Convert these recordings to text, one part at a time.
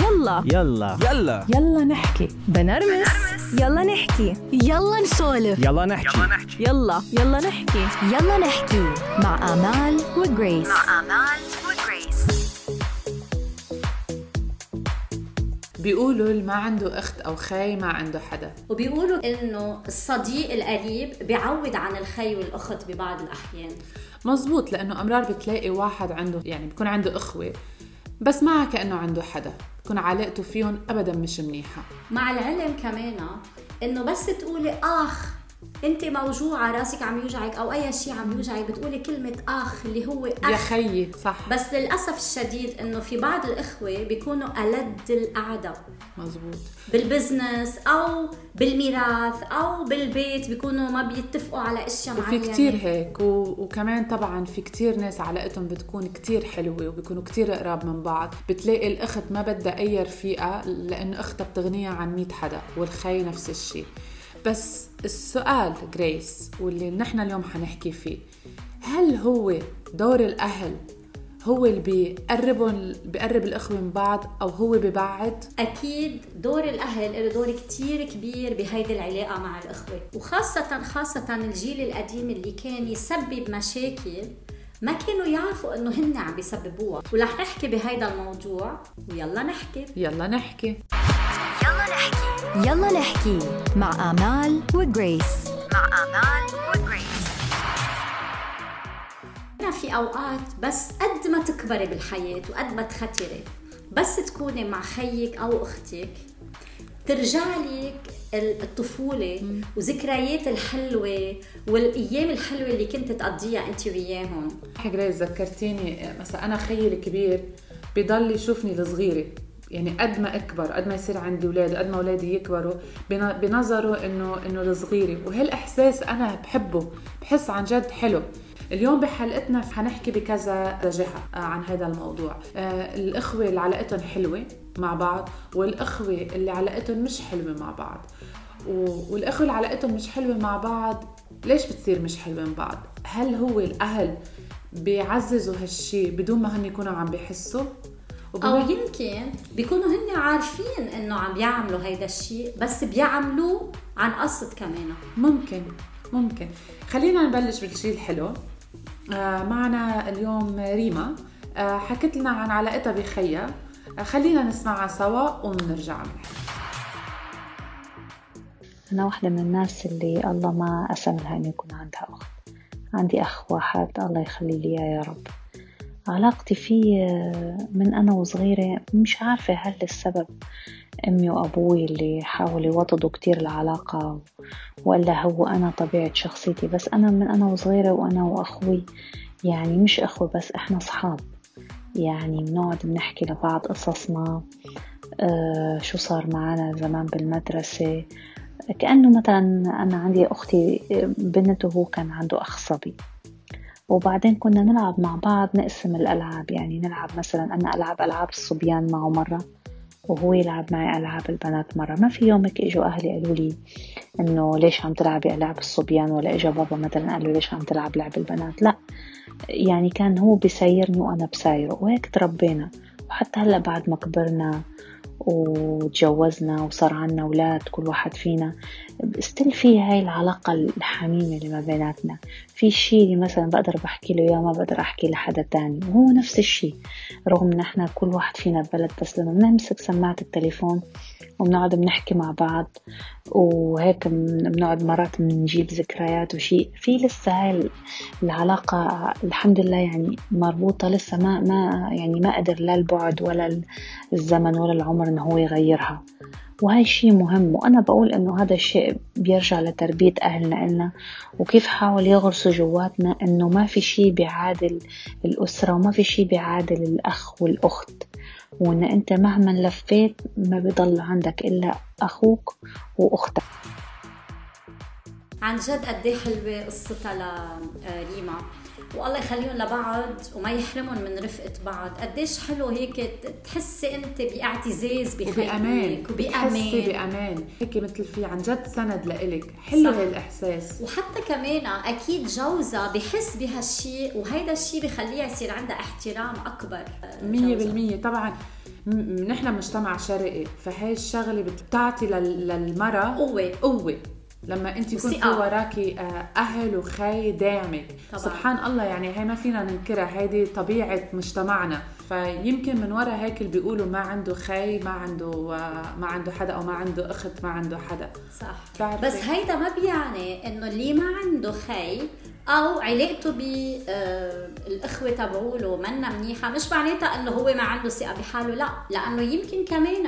يلا. يلا. يلا. يلا نحكي. بنرمس. يلا نحكي. يلا نسولف. يلا نحكي. يلا يلا. نحكي. يلا نحكي. مع آمال وجريس. آمال وجريس. بيقولوا اللي ما عنده أخت أو خي ما عنده حدا. وبيقولوا إنه الصديق القريب بيعوض عن الخي والأخت ببعض الأحيان. مزبوط لأنه أمرار بتلاقي واحد عنده يعني بيكون عنده إخوة بس ما كأنه عنده حدا. بتكون علاقته فيهم ابدا مش منيحة. مع العلم كمان إنه بس تقولي آخ انت موجوعة راسك عم يوجعك أو أي شيء عم يوجعك بتقولي كلمة آخ اللي هو يا اخ خيي صح. بس للأسف الشديد إنه في بعض الإخوة بيكونوا ألد الاعداء مزبوط بالبزنس أو بالميراث أو بالبيت بيكونوا ما بيتفقوا على أشياء معينة. كتير هيك و... وكمان طبعا في كتير ناس علاقتهم بتكون كتير حلوة وبيكونوا كتير قراب من بعض. بتلاقي الأخت ما بدها أي رفيقة لأن أختها بتغنيها عن 100 حدا والخي نفس الشيء بس السؤال جريس واللي نحن اليوم حنحكي فيه هل هو دور الأهل هو اللي بيقربهم بيقرب الأخوة من بعض أو هو ببعد؟ أكيد دور الأهل له دور كتير كبير بهيدي العلاقة مع الأخوة. وخاصة خاصة الجيل القديم اللي كان يسبب مشاكل ما كانوا يعرفوا إنه هن عم بيسببوها. ورح نحكي بهيدا الموضوع ويلا نحكي. يلا نحكي. يلا نحكي. يلا نحكي. مع آمال وجريس. مع آمال وجريس. أنا في أوقات بس قد ما تكبري بالحياة وقد ما تختري بس تكوني مع خيك أو أختك. ترجع لك الطفولة وذكريات الحلوة والأيام الحلوة اللي كنت تقضيها أنت وياهم. جريس ذكرتيني مثلا أنا خيي الكبير بضل يشوفني الصغيرة. يعني قد ما اكبر قد ما يصير عندي أولاد قد ما أولادي يكبروا بن- بنظره انه إنه الصغيره وهالإحساس أنا بحبه بحس عن جد حلو اليوم بحلقتنا حنحكي بكذا جهة آه، عن هذا الموضوع آه، الأخوة اللي علاقتهم حلوة مع بعض والأخوة اللي علاقتهم مش حلوة مع بعض و- والأخوة اللي علاقتهم مش حلوة مع بعض ليش بتصير مش حلوة من بعض؟ هل هو الأهل بيعززوا هالشي بدون ما هن يكونوا عم بيحسوا؟ أو وبما- يمكن بيكونوا هن عارفين إنه عم بيعملوا هيدا الشيء بس بيعملوه عن قصد كمان. ممكن ممكن. خلينا نبلش بالشيء الحلو. آه معنا اليوم ريما. آه حكت لنا عن علاقتها بخيها آه خلينا نسمعها سوا وبنرجع نحكي أنا واحدة من الناس اللي الله ما قسم لها إنه يكون عندها أخت. عندي أخ واحد الله يخلي لي إياه يا رب. علاقتي فيه من أنا وصغيرة مش عارفة هل السبب أمي وأبوي اللي حاولوا يوطدوا كتير العلاقة ولا هو أنا طبيعة شخصيتي. بس أنا من أنا وصغيرة وأنا وأخوي يعني مش أخوة بس إحنا صحاب يعني بنقعد بنحكي لبعض قصصنا آه شو صار معنا زمان بالمدرسة. كأنه مثلا أنا عندي أختي بنت وهو كان عنده أخ صبي. وبعدين كنا نلعب مع بعض نقسم الألعاب. يعني نلعب مثلا أنا ألعب ألعاب الصبيان معه مرة وهو يلعب معي ألعاب البنات مرة. ما في يوم هيك إجوا أهلي قالوا لي إنه ليش عم تلعبي ألعاب الصبيان؟ ولا إجا بابا مثلا قال له ليش عم تلعب لعب البنات؟ لا يعني كان هو بيسيرني وأنا بسايره. وهيك تربينا. وحتى هلأ بعد ما كبرنا وتجوزنا وصار عنا أولاد كل واحد فينا. ستيل في هاي العلاقة الحميمة اللي ما بيناتنا. في شيء مثلا بقدر بحكي له إياه ما بقدر أحكي لحدا تاني. وهو نفس الشيء رغم إن إحنا كل واحد فينا ببلد بس لما بنمسك سماعة التليفون وبنقعد بنحكي مع بعض وهيك بن- بنقعد مرات بنجيب ذكريات وشيء في لسه هاي العلاقة الحمد لله يعني مربوطة لسه ما ما يعني ما قدر لا البعد ولا الزمن ولا العمر إنه هو يغيرها. وهاي شيء مهم وأنا بقول إنه هذا الشيء بيرجع لتربية أهلنا إلنا. وكيف حاول يغرسوا جواتنا إنه ما في شيء بيعادل الأسرة وما في شيء بيعادل الأخ والأخت. وإن أنت مهما لفيت ما بضل عندك إلا أخوك وأختك. عن جد قد إيه حلوة قصتها لريما والله يخليهم لبعض وما يحرمهم من رفقة بعض. قديش حلو هيك تحسي أنت بإعتزاز بخيك وبأمان بتحسي وبأمان. بأمان. هيك مثل في عن جد سند لإلك. حلو صح. هالإحساس. وحتى كمان أكيد جوزها بحس بهالشيء وهيدا الشيء بخليها يصير عندها احترام أكبر. مية بالمية. طبعا م- نحن مجتمع شرقي فهي الشغلة بتعطي لل- للمرأة قوة. قوة. لما انت يكون في وثقة. وراكي آه، أهل وخي داعمك طبعاً. سبحان الله يعني هي ما فينا ننكرها هيدي طبيعة مجتمعنا فيمكن من ورا هيك اللي بيقولوا ما عنده خي ما عنده آه، ما عنده حدا أو ما عنده أخت ما عنده حدا صح؟ بس هيدا ما بيعني إنه اللي ما عنده خي أو علاقته بالاخوه تبعوله منا منيحة مش معناتها إنه هو ما عنده ثقة بحاله لا لأنه يمكن كمان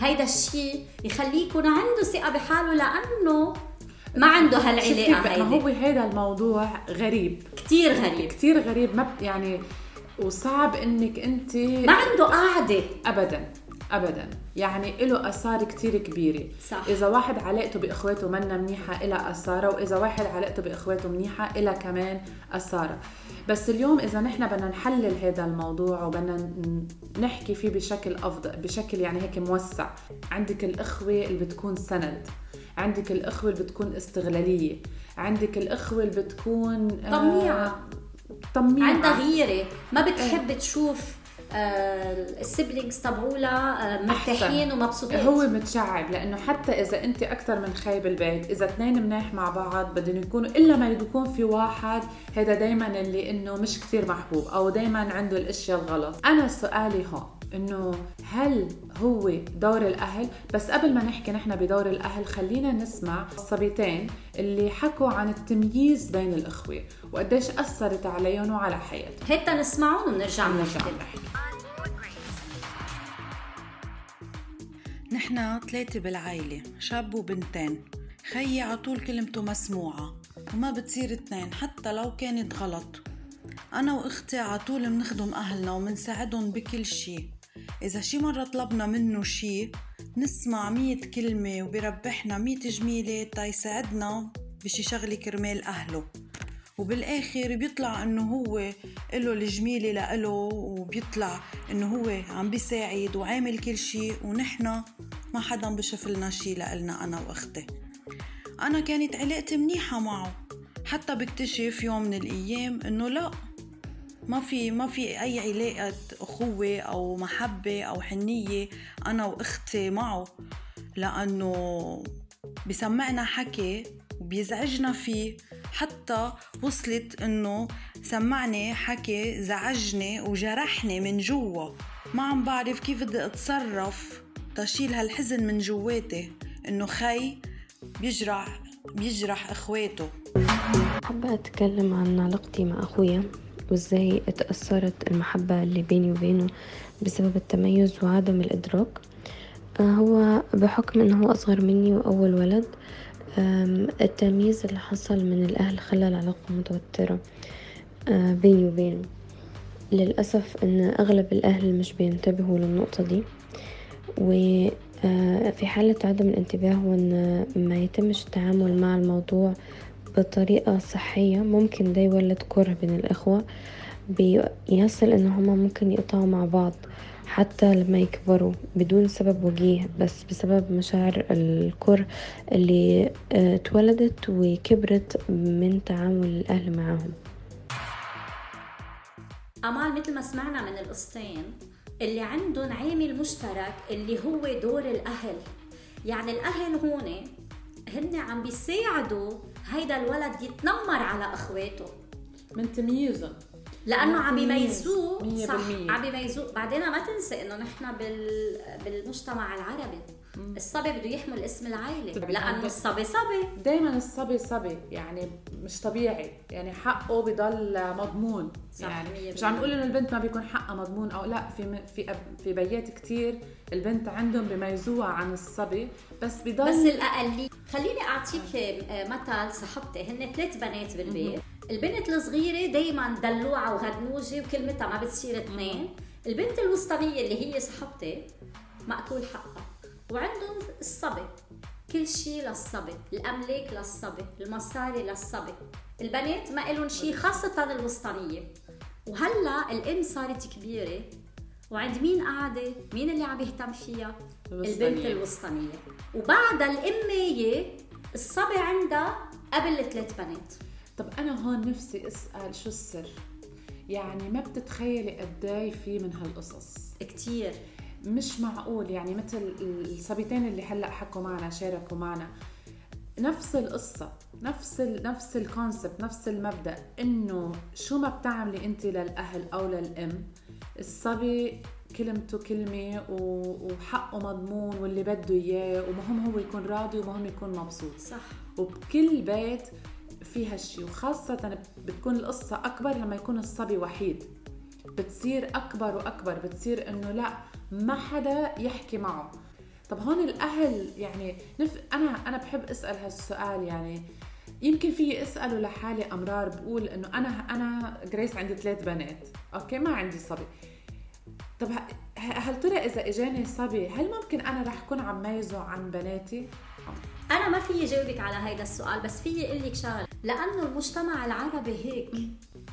هيدا الشيء يخليه يكون عنده ثقة بحاله لأنه ما عنده هالعلاقة ما هو هيدي. هيدا الموضوع غريب. كثير غريب. كتير غريب ما يعني وصعب إنك انت ما عنده قاعدة. ابدا. ابدا. يعني له آثار كتير كبيرة. صح. إذا واحد علاقته بإخواته منا منيحة إلها اثارها وإذا واحد علاقته بإخواته منيحة إلها كمان اثارها بس اليوم إذا نحن بدنا نحلل هذا الموضوع وبدنا نحكي فيه بشكل افضل بشكل يعني هيك موسع. عندك الإخوة اللي بتكون سند. عندك الإخوة اللي بتكون استغلالية. عندك الإخوة اللي بتكون آه، طميعة. طميعة. عندها غيرة. ما بتحب تشوف آه السبلينجز تبعولها آه مرتاحين ومبسوطين. هو متشعب لأنه حتى إذا أنت أكثر من خي بالبيت إذا اثنين منيح مع بعض بدهم يكونوا إلا ما يكون في واحد هذا دائما اللي إنه مش كثير محبوب أو دائما عنده الأشياء الغلط. أنا سؤالي هون إنه هل هو دور الأهل؟ بس قبل ما نحكي نحن بدور الأهل خلينا نسمع الصبيتين اللي حكوا عن التمييز بين الإخوة وقديش أثرت عليهم وعلى حياتهم. هيدا نسمعهم ونرجع نرجع. نحكي. نحنا ثلاثة بالعيلة شاب وبنتين. خيي عطول كلمته مسموعة وما بتصير اتنين حتى لو كانت غلط. أنا وأختي عطول منخدم أهلنا ومنساعدهم بكل شي. إذا شي مرة طلبنا منه شي نسمع مية كلمة وبربحنا مية جميلة تا يساعدنا بشي شغلة كرمال أهله. وبالآخر بيطلع إنه هو له الجميلة لإله وبيطلع إنه هو عم بيساعد وعامل كل شيء ونحن ما حدا بشوف لنا شيء لإلنا أنا وأختي. أنا كانت علاقتي منيحة معه حتى بكتشف يوم من الأيام إنه لا ما في ما في أي علاقة أخوة أو محبة أو حنية أنا وأختي معه لأنه بسمعنا حكي وبيزعجنا فيه. حتى وصلت إنه سمعني حكي زعجني وجرحني من جوا. ما عم بعرف كيف بدي أتصرف تشيل هالحزن من جواتي إنه خي بيجرح بيجرح إخواته. حابة أتكلم عن علاقتي مع أخويا. وإزاي اتأثرت المحبة اللي بيني وبينه بسبب التميز وعدم الإدراك. آه، هو بحكم إنه هو أصغر مني وأول ولد التمييز اللي حصل من الأهل خلى العلاقة متوترة آه، بيني وبينه. للأسف إن أغلب الأهل مش بينتبهوا للنقطة دي وفي حالة عدم الانتباه وإن ما يتمش التعامل مع الموضوع بطريقة صحية ممكن ده يولد كره بين الإخوة بيصل إن هما ممكن يقطعوا مع بعض حتى لما يكبروا بدون سبب وجيه بس بسبب مشاعر الكره اللي آه، اتولدت وكبرت من تعامل الأهل معاهم. أمال مثل ما سمعنا من القصتين اللي عندهم عامل مشترك اللي هو دور الأهل. يعني الأهل هون هن عم بيساعدوا هيدا الولد يتنمر على أخواته من تمييزهم لأنه عم. بيميزوه مية صح. عم بيميزوه بعدين ما تنسى إنه نحن بال... بالمجتمع العربي الصبي بده يحمل اسم العائلة. طبعاً. لأنه الصبي صبي. دايما الصبي صبي يعني مش طبيعي. يعني حقه بضل مضمون. صح، يعني مش عم. نقول إنه البنت ما بيكون حقها مضمون أو لا في في في بيات كتير البنت عندهم بيميزوها عن الصبي بس بضل بس الأقلية. خليني أعطيك آه، مثل صاحبتي هن ثلاث بنات بالبيت. البنت الصغيرة دايما دلوعة وغنوجه وكلمتها ما بتصير اثنين. البنت الوسطانية اللي هي صاحبتي مأكول حقها. وعندهم الصبي. كل شيء للصبي. الأملاك للصبي. المصاري للصبي. البنات ما لهم شيء خاصة الوسطانية. وهلا الأم صارت كبيرة. وعند مين قاعدة؟ مين اللي عم يهتم فيها؟ الوسطانية. البنت الوسطانية. وبعدها الأمية الصبي عندها قبل الثلاث بنات. طب أنا هون نفسي أسأل شو السر؟ يعني ما بتتخيلي قد إيه في من هالقصص؟ كتير. مش معقول. يعني مثل الصبيتين اللي هلأ حكوا معنا شاركوا معنا. نفس القصة نفس ال نفس الكونسبت نفس المبدأ. إنه شو ما بتعملي أنت للأهل أو للأم الصبي كلمته كلمة وحقه مضمون واللي بده إياه ومهم هو يكون راضي ومهم يكون مبسوط. صح. وبكل بيت في هالشي وخاصة بتكون القصة أكبر لما يكون الصبي وحيد. بتصير أكبر وأكبر بتصير إنه لا ما حدا يحكي معه. طب هون الأهل يعني نف... أنا أنا بحب أسأل هالسؤال يعني. يمكن في اساله لحالي أمرار بقول إنه أنا أنا جريس عندي ثلاث بنات. أوكي ما عندي صبي. طب هل ترى إذا إجاني صبي هل ممكن أنا رح اكون عم ميزه عن بناتي؟ أنا ما فيي جاوبك على هيدا السؤال بس فيي أقول لك شغلة. لأنه المجتمع العربي هيك.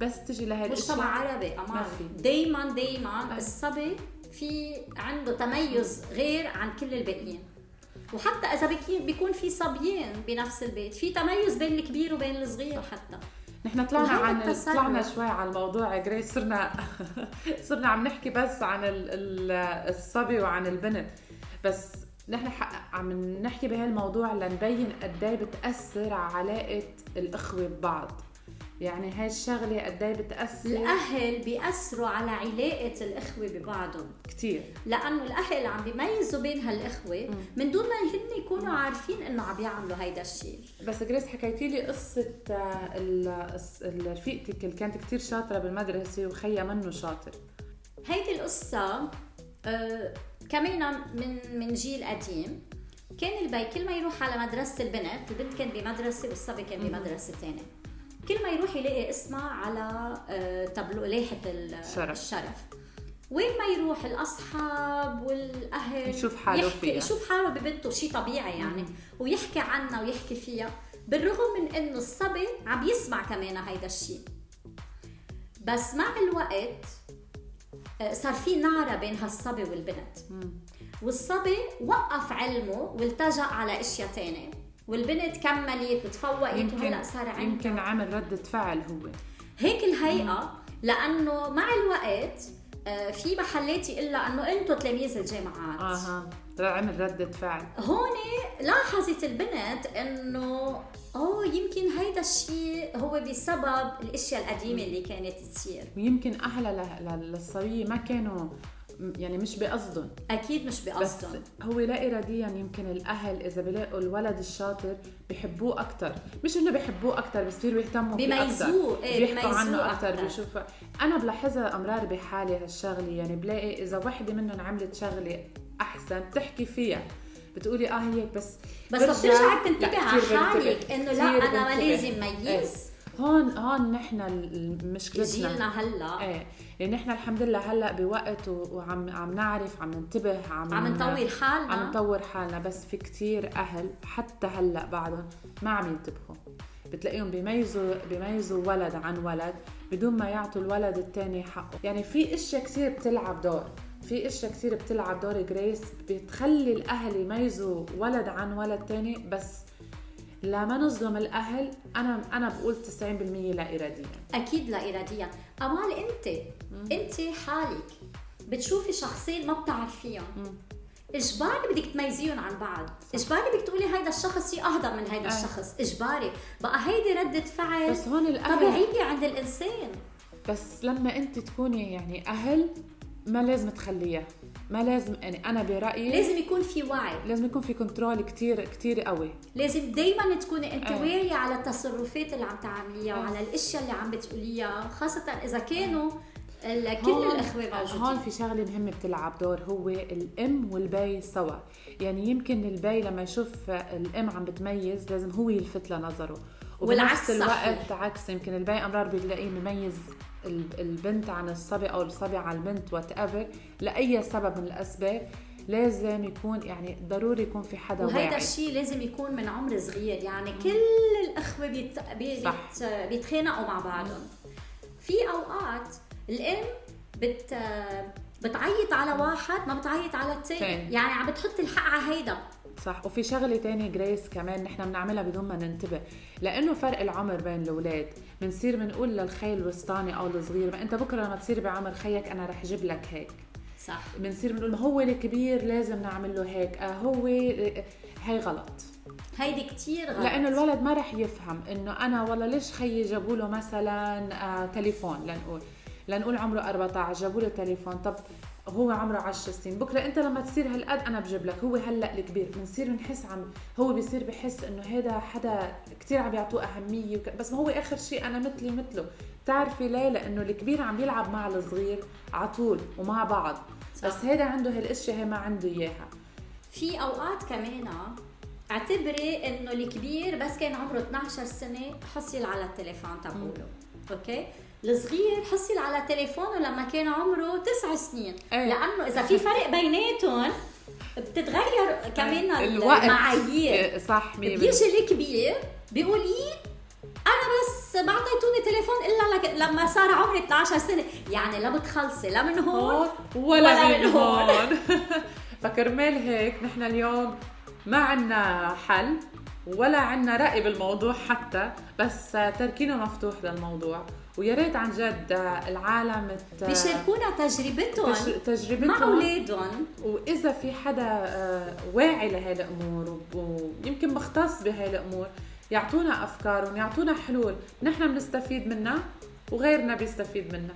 بس تجي لهي مجتمع عربي ما أمان في. دايما دايما الصبي في عنده تميز غير عن كل الباقيين. وحتى إذا بيكون في صبيين بنفس البيت في تميز بين الكبير وبين الصغير حتى. نحن طلعنا عن. طلعنا شوي على الموضوع يا جريس. صرنا صرنا عم نحكي بس عن ال- ال- الصبي وعن البنت. بس نحن عم نحكي بهالموضوع لنبين قد إيه بتأثر علاقة الأخوة ببعض. يعني هاي الشغلة قد إيه بتأثر؟ الأهل بيأثروا على علاقة الإخوة ببعضهم. كثير لأنه الأهل عم بيميزوا بين هالإخوة من دون ما هن يكونوا عارفين إنه عم يعملوا هيدا الشيء بس جريس حكيتي لي قصة آه، ال- الس- ال- رفيقتك اللي كانت كتير شاطرة بالمدرسة وخيها منه شاطر. هيدي القصة آه كمان من من جيل قديم. كان البي كل ما يروح على مدرسة البنت البنت كان بمدرسة والصبي كان بمدرسة تانية. كل ما يروح يلاقي اسمها على آه تابلو لائحة ال- الشرف. الشرف. وين ما يروح الأصحاب والأهل يشوف حاله يحكي فيها. يشوف حاله ببنته شيء طبيعي يعني. ويحكي عنها ويحكي فيها بالرغم من إنه الصبي عم يسمع كمان هيدا الشيء بس مع الوقت آه، صار في نعرة بين هالصبي والبنت. والصبي وقف علمه والتجأ على أشياء تانية. والبنت كملت وتفوقت وهلا صار عندها يمكن عمل ردة فعل هو. هيك الهيئة لأنه مع الوقت آه، في محلات يقول أنه أنتم تلاميذ الجامعات. آها عمل ردة فعل. هون لاحظت البنت إنه أوه يمكن هيدا الشيء هو بسبب الأشياء القديمة اللي كانت تصير. ويمكن اهلها ل- ل- للصبية ما كانوا يعني مش بقصدهم أكيد مش بس بقصدهم هو لا اراديا يمكن الأهل إذا بيلاقوا الولد الشاطر بحبوه أكثر مش إنه بحبوه أكثر بصيروا يهتموا فيه بيميزوه، أكثر إيه، بيحكوا بيميزوه عنه أكثر. بيشوفوا أنا بلاحظها أمرار بحالي هالشغلة يعني بلاقي إذا وحدة منهم عملت شغلة أحسن بتحكي فيها بتقولي آه هيك بس بس بترجعك تنتبه على. حالك إنه لا أنا ما. لازم إيه. ميز هون هون نحن مشكلتنا جيلنا هلأ. إيه. لأن إحنا الحمد لله هلأ بوقت وعم عم نعرف عم ننتبه عم عم نطور حالنا. عم نطور حالنا. بس في كتير أهل حتى هلأ بعدهم ما عم ينتبهوا. بتلاقيهم بيميزوا بيميزوا ولد عن ولد بدون ما يعطوا الولد الثاني حقه. يعني في إشياء كتير بتلعب دور. في إشياء كتير بتلعب دور جريس بتخلي الأهل يميزوا ولد عن ولد تاني بس لما نظلم الأهل أنا أنا بقول 90% لا اراديا أكيد لا اراديا أمال أنت؟ أنت حالك بتشوفي شخصين ما بتعرفيهم. اجباري بدك تميزيهم عن بعض؟ اجباري بدك تقولي هيدا الشخص شيء أهدى من هيدا آه. الشخص؟ اجباري بقى هيدي ردة فعل بس هون الاهل طبيعية عند الإنسان. بس لما أنت تكوني يعني أهل ما لازم تخليها. ما لازم يعني أنا برأيي لازم يكون في وعي لازم يكون في كنترول كتير كتير قوي لازم دايما تكوني أنت آه. واعية على التصرفات اللي عم تعمليها آه. وعلى الأشياء اللي عم بتقوليها خاصة إذا كانوا ال- كل هون- الأخوة هون موجودين في شغلة مهمة بتلعب دور هو الأم والبي سوا يعني يمكن البي لما يشوف الأم عم بتميز لازم هو يلفت لنظره والعكس وبنفس صحيح. الوقت عكس يمكن البي أمرار بتلاقيه مميز البنت عن الصبي أو الصبي عن البنت whatever لأي سبب من الأسباب لازم يكون يعني ضروري يكون في حدا وهيدا الشيء لازم يكون من عمر صغير يعني كل الأخوة بيت... بيت... بيتخانقوا مع بعضهم. في أوقات الأم بت بتعيط على واحد ما بتعيط على الثاني. يعني عم بتحط الحق على هيدا. صح. وفي شغلة تانية جريس كمان نحن بنعملها بدون ما ننتبه. لأنه فرق العمر بين الأولاد. بنصير بنقول للخي الوسطاني أو الصغير ما أنت بكرة لما تصير بعمر خيك أنا رح أجيب لك هيك. صح. بنصير بنقول ما هو الكبير لازم نعمل له هيك. آه هو آه، هاي غلط. هيدي كتير غلط. لأنه الولد ما رح يفهم إنه أنا والله ليش خيي جابوا له مثلا آه تليفون لنقول. لنقول عمره 14 جابوا له تليفون. طب هو عمره 10 سنين. بكرة أنت لما تصير هالقد أنا بجيب لك. هو هلأ الكبير. بنصير بنحس عم هو بيصير بحس إنه هذا حدا كثير عم يعطوه أهمية وك... بس ما هو آخر شيء أنا مثلي مثله. بتعرفي ليه لأنه الكبير عم يلعب مع الصغير على طول ومع بعض. صح. بس هذا عنده هالأشياء هي ما عنده إياها. في أوقات كمان أعتبري إنه الكبير بس كان عمره 12 سنة حصل على التليفون تبعوله أوكي؟ الصغير حصل على تليفونه لما كان عمره تسع سنين أي. لأنه اذا في فرق بيناتهم بتتغير كمان الوقت. المعايير صح 100% بيجي الكبير بيقول إيه أنا بس ما اعطيتوني تليفون الا لك لما صار عمري 12 سنه يعني لا بتخلصي لا من هون ولا, ولا من. هون فكرمال هيك نحن اليوم ما عنا حل ولا عنا رأي بالموضوع حتى بس تركينه مفتوح للموضوع. ويا ريت عن جد العالم ت- بيشاركونا تجربتهم تج- تجربتهم. مع أولادهم. وإذا في حدا آه، واعي لهي الأمور ويمكن مختص بهاي الأمور يعطونا أفكارهم يعطونا حلول. نحن بنستفيد منها وغيرنا بيستفيد منها.